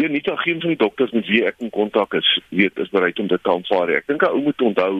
Ja, nie dat geen van die dokters met wie ek in kontak is, weet is bereid om dit te aanvaar. Ek dink ou moet onthou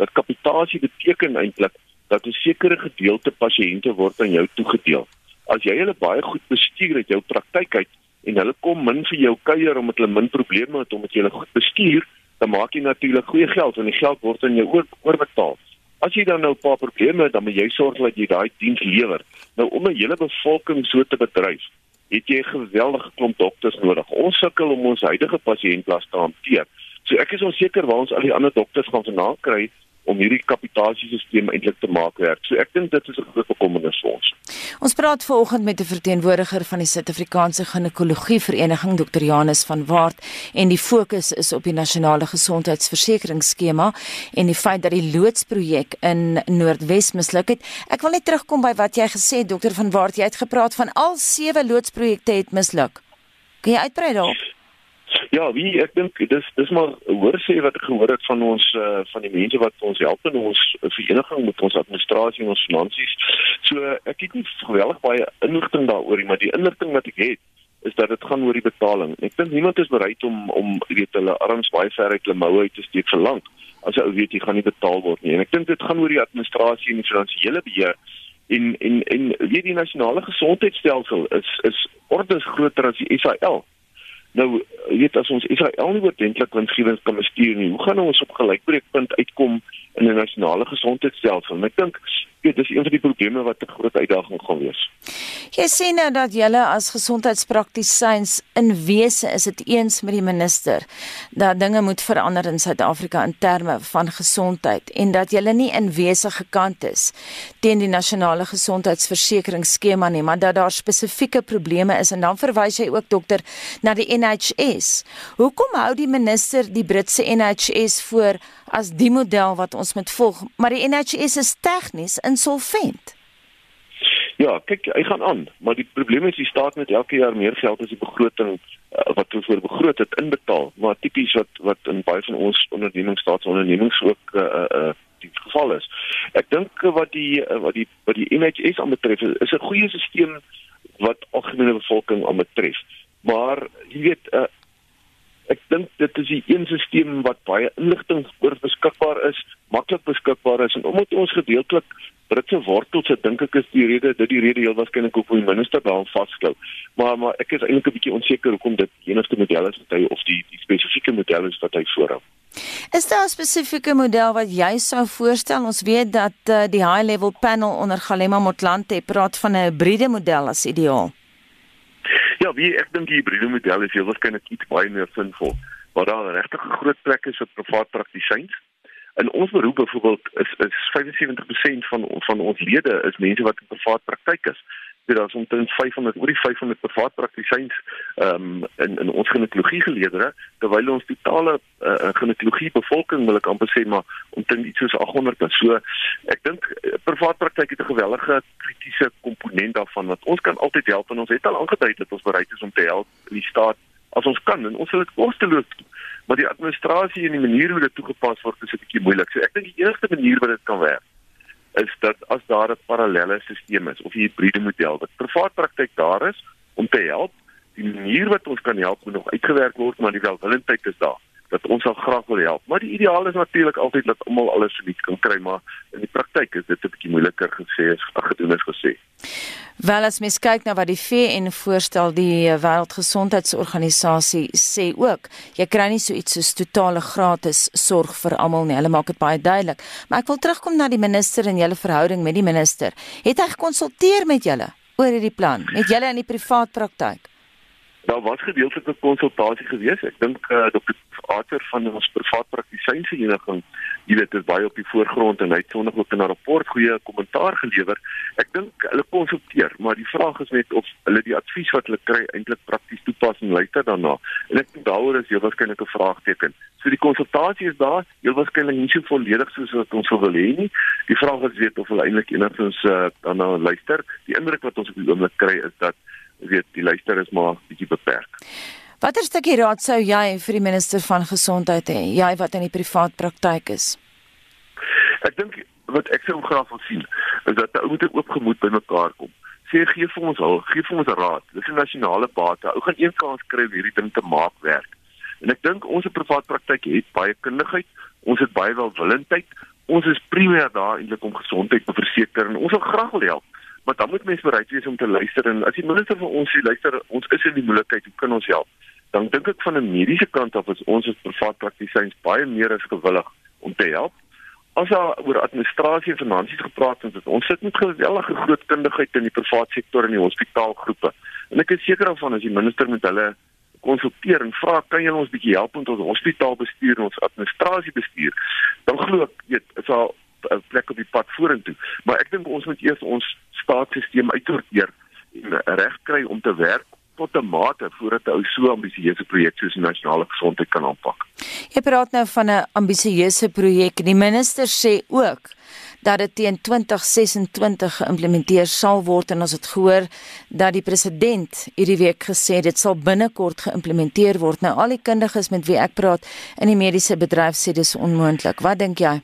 dat kapitasie beteken eintlik dat 'n sekere gedeelte pasiënte word aan jou toegedeel. As jy hulle baie goed bestuur uit jou praktyk uit en hulle kom min vir jou kuier omdat hulle min probleme het om met julle goed bestuur, dan maak jy natuurlik goeie geld en die geld word aan jou oor oorbetaal. As jy dan nou 'n paar probleme het, dan moet jy sorg dat jy daai diens lewer. Nou om 'n hele bevolking so te bedryf, het jy 'n geweldige klomp dokters nodig. Ons sukkel om ons huidige pasiëntlas te hanteer. So ek is onseker waar ons al die ander dokters gaan vandaan kry om hierdie kapitasiesisteem eintlik te maak werk. So ek dink dit is 'n groot bekommernis vir ons. Ons praat vanoggend met 'n verteenwoordiger van die Suid-Afrikaanse Ginekologie Vereniging, Dr. Janus van Waart, en die fokus is op die nasionale gesondheidsversekeringsskema en die feit dat die loodsprojek in Noordwes misluk het. Ek wil net terugkom by wat jy gesê het, Dr. van Waart, jy het gepraat van al sewe loodsprojekte het misluk. Kan jy uitbrei daarop? Ja, wie ek dink dis dis maar hoor sê wat ek gehoor het van ons uh, van die mense wat ons help in ons vereniging met ons administrasie en ons finansies. So ek het nie geweldig baie inligting daaroor nie, maar die inligting wat ek het is dat dit gaan oor die betaling. Ek dink niemand is bereid om om weet hulle arms baie ver uit hulle moue uit te steek vir lank as ou weet jy gaan nie betaal word nie. En ek dink dit gaan oor die administrasie en die finansiële beheer en en en weet die nasionale gesondheidstelsel is is ordens groter as die SAL. Nou, jy weet as ons Israel nie oortentlik winsgewend kan bestuur nie, hoe gaan ons op gelykbreekpunt uitkom in 'n nasionale gesondheidstelsel? En ek dink dit is een van die probleme wat 'n groot uitdaging gaan wees. Jy sê nou dat julle as gesondheidspraktisyns in wese is dit eens met die minister dat dinge moet verander in Suid-Afrika in terme van gesondheid en dat julle nie in wese gekant is teen die nasionale gesondheidsversekeringsskema nie, maar dat daar spesifieke probleme is en dan verwys jy ook dokter na die NHS. Hoekom hou die minister die Britse NHS voor as die model wat ons moet volg, maar die NHS is tegnies insolvent. Ja, kyk, hy gaan aan, maar die probleem is die staat met elke jaar meer geld as die begroting uh, wat ons voor begroot het inbetaal, maar tipies wat wat in baie van ons ondernemings staatsondernemings ook uh uh die geval is. Ek dink wat die wat die wat die NHS aanbetref is 'n goeie stelsel wat algemene bevolking aanbetref. Maar jy weet uh ek dink dit is die een stelsel wat baie inligting oor beskikbaar is, maklik beskikbaar is en omdat ons gedeeltelik Britse wortels het, dink ek is die rede dit die rede heel waarskynlik hoekom die minister daar vasklou. Maar maar ek is eintlik 'n bietjie onseker hoekom dit enigste model is wat hy of die die spesifieke model is wat hy voorhou. Is daar 'n spesifieke model wat jy sou voorstel? Ons weet dat uh, die high level panel onder Galema Motlanthe praat van 'n hybride model as ideaal. Ja, wie ek dink die hybride model is heel waarskynlik iets baie meer sinvol. Waar daar regtig 'n groot plek is vir privaat praktisyns. In ons beroep byvoorbeeld is is 75% van van ons lede is mense wat in privaat praktyk is. Dit is omtrent 500 oor die 500 privaat praktisyns ehm um, in in ons ginekologie geleedere terwyl ons totale uh, ginekologie bevolking wil ek amper sê maar omtrent iets soos 800 en so ek dink uh, privaat praktyk het 'n gewellige kritiese komponent daarvan wat ons kan altyd help en ons het al aangedui dat ons bereid is om te help in die staat as ons kan en ons sal dit kosteloos doen. Maar die administrasie en die manier hoe dit toegepas word is 'n bietjie moeilik. So ek dink die enigste manier wat dit kan werk is dat as daar 'n parallelle stelsel is of 'n hibriede model wat privaat praktyk daar is om te help, die manier wat ons kan help moet nog uitgewerk word, maar die welwillendheid is daar dat ons sal graag wil help. Maar die ideaal is natuurlik altyd dat almal alles verniet kan kry, maar in die praktyk is dit 'n bietjie moeiliker gesê as gedoen is gesê. Wel as mens kyk na wat die VN voorstel, die Wêreldgesondheidsorganisasie sê ook, jy kry nie so iets soos totale gratis sorg vir almal nie. Hulle maak dit baie duidelik. Maar ek wil terugkom na die minister en julle verhouding met die minister. Het hy gekonsulteer met julle oor hierdie plan met julle in die privaat praktyk? Daar was gedeeltelike konsultasie gewees. Ek dink uh, eh, Dr. Arthur van ons privaat praktisynsvereniging, jy weet, is baie op die voorgrond en hy het sonder ook 'n rapport goeie kommentaar gelewer. Ek dink hulle konsulteer, maar die vraag is net of hulle die advies wat hulle kry eintlik prakties toepas en luister daarna. En ek dink daaroor is jy waarskynlik 'n vraagteken. So die konsultasie is daar, jy waarskynlik nie so volledig soos wat ons wil hê nie. Die vraag is weet of hulle eintlik enigstens uh, daarna luister. Die indruk wat ons op die oomblik kry is dat weet die luister is maar bietjie beperk. Watter stukkie raad sou jy vir die minister van gesondheid hê, jy wat in die privaat praktyk is? Ek dink wat ek sou graag wil sien is dat ou moet oopgemoed by mekaar kom. sê gee vir ons hulp, gee vir ons raad. Dis 'n nasionale bate. Ou gaan een kans kry om hierdie ding te maak werk. En ek dink ons privaat praktyk het baie kundigheid, ons het baie welwillendheid. Ons is primêr daar eintlik om gesondheid te verseker en ons wil graag wil help. Maar dan moet mense bereid wees om te luister en as die minister van ons sê luister, ons is in die moeilikheid, hoe kan ons help? Dan dink ek van 'n mediese kant af is ons as privaat praktisyns baie meer as gewillig om te help as daar oor administrasie en finansies gepraat word, ons sit met geweldige groot kundigheid in die private sektor en die hospitaalgroepe. En ek is seker daarvan as die minister met hulle konsulteer en vra kan jy ons bietjie help met ons hospitaalbestuur en ons administrasie bestuur, dan glo ek weet is al 'n plek op die pad vorentoe. Maar ek dink ons moet eers ons staatsstelsel uitsorteer en reg kry om te werk tot 'n mate voordat 'n ou so ambisieuse projek soos die nasionale gesondheid kan aanpak. Jy praat nou van 'n ambisieuse projek. Die minister sê ook dat dit teen 2026 geïmplementeer sal word en ons het gehoor dat die president hierdie week gesê dit sal binnekort geïmplementeer word. Nou al die kundiges met wie ek praat in die mediese bedryf sê dis onmoontlik. Wat dink jy?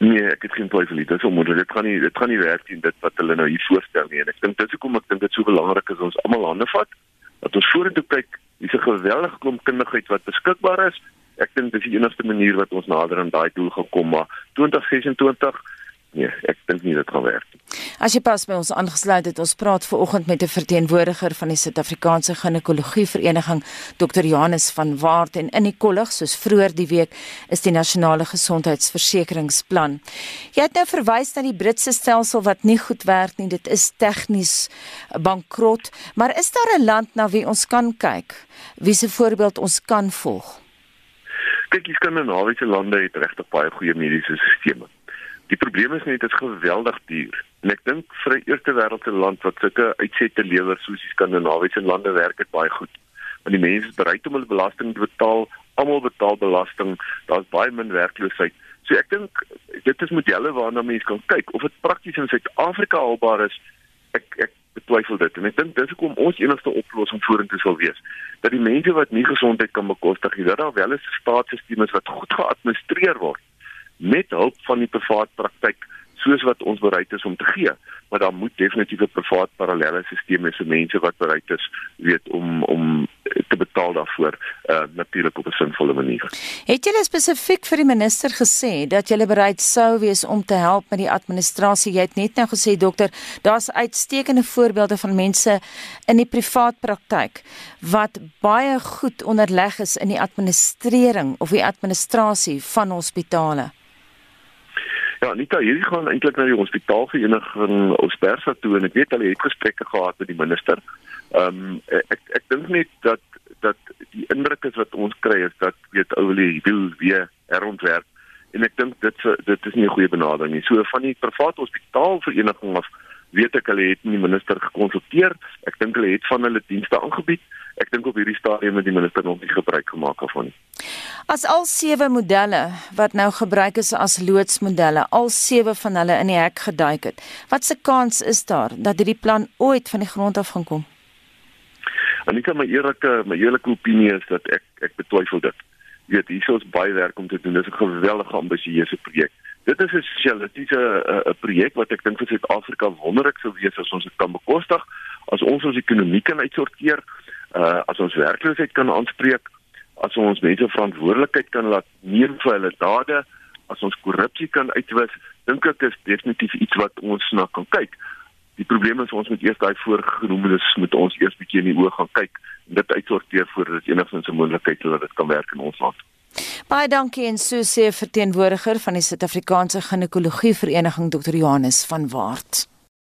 Nee, ek het geen twyfel nie. Dit is onmoontlik. Dit gaan nie dit gaan nie werk nie dit wat hulle nou hier voorstel nie. En ek dink dis hoekom ek dink dit so belangrik is ons almal hande vat dat ons vorentoe kyk, dis 'n geweldige klomp kundigheid wat beskikbaar is. Ek dink dis die enigste manier wat ons nader aan daai doel gekom maar 2026 Nee, ek dink nie dit gaan werk nie. As jy pas by ons aangesluit het, ons praat ver oggend met 'n verteenwoordiger van die Suid-Afrikaanse Ginekologie Vereniging, Dr. Johannes van Waart en in die kollig soos vroeër die week is die nasionale gesondheidsversekeringsplan. Jy het nou verwys na die Britse stelsel wat nie goed werk nie. Dit is tegnies bankrot, maar is daar 'n land na wie ons kan kyk? Wie se voorbeeld ons kan volg? Kyk, die skandinawiese lande het regtig baie goeie mediese stelsels. Die probleem is net dit is geweldig duur. En ek dink vir 'n eerste wêreldse land wat sulke uitsette lewer soos die Skandinawiese lande werk dit baie goed. Want die mense is bereid om hulle belasting te betaal, almal betaal belasting, daar's baie min werkloosheid. So ek dink dit is modelle waarna mense kan kyk of dit prakties in Suid-Afrika haalbaar is. Ek ek betwyfel dit en ek dink dis hoekom ons enigste oplossing vorentoe sal wees dat die mense wat nie gesondheid kan bekostig nie, dat daar wel 'n staatsstelsel is wat goed geadministreer word met hulp van die privaat praktyk soos wat ons bereid is om te gee maar daar moet definitief 'n privaat parallelle stelsel hê vir mense wat bereid is weet om om te betaal daarvoor uh, natuurlik op 'n sinvolle manier. Het julle spesifiek vir die minister gesê dat julle bereid sou wees om te help met die administrasie? Jy het net nou gesê dokter, daar's uitstekende voorbeelde van mense in die privaat praktyk wat baie goed onderleg is in die administrering of die administrasie van hospitale. Ja, Anita, hierdie gaan eintlik na die hospitaalvereniging Ospersa toe en ek weet hulle het gesprekke gehad met die minister. Ehm um, ek ek dink net dat dat die indruk is wat ons kry is dat weet oulie wil weer herontwerp en ek dink dit dit is nie 'n goeie benadering nie. So van die private hospitaalvereniging af weet ek hulle het nie die minister gekonsulteer. Ek dink hulle het van hulle dienste aangebied. Ek dink op hierdie stadium het die minister nog nie gebruik gemaak daarvan nie. As al sewe modelle wat nou gebruik is as loodsmodelle, al sewe van hulle in die hek geduik het, wat se kans is daar dat hierdie plan ooit van die grond af gaan kom? Anika, my eerlike my eerlike opinie is dat ek ek betwyfel dit. Jy weet, hier is baie werk om te doen. Dit is 'n geweldige ambisieuse projek. Dit is 'n sosialistiese 'n projek wat ek dink vir Suid-Afrika wonderlik sou wees as ons dit kan bekostig, as ons ons ekonomie kan uitsorteer, uh as ons werkloosheid kan aanspreek as ons mense verantwoordelikheid kan laat neem vir hulle dade, as ons korrupsie kan uitwis, dink ek is definitief iets wat ons na kan kyk. Die probleem is ons moet eers daai voorgenoemdes moet ons eers bietjie in die oë gaan kyk en dit uitsorteer voordat dit enigstens 'n moontlikheid is dat dit kan werk in ons land. Baie dankie en so sê verteenwoordiger van die Suid-Afrikaanse Ginekologie Vereniging Dr. Johannes van Waart.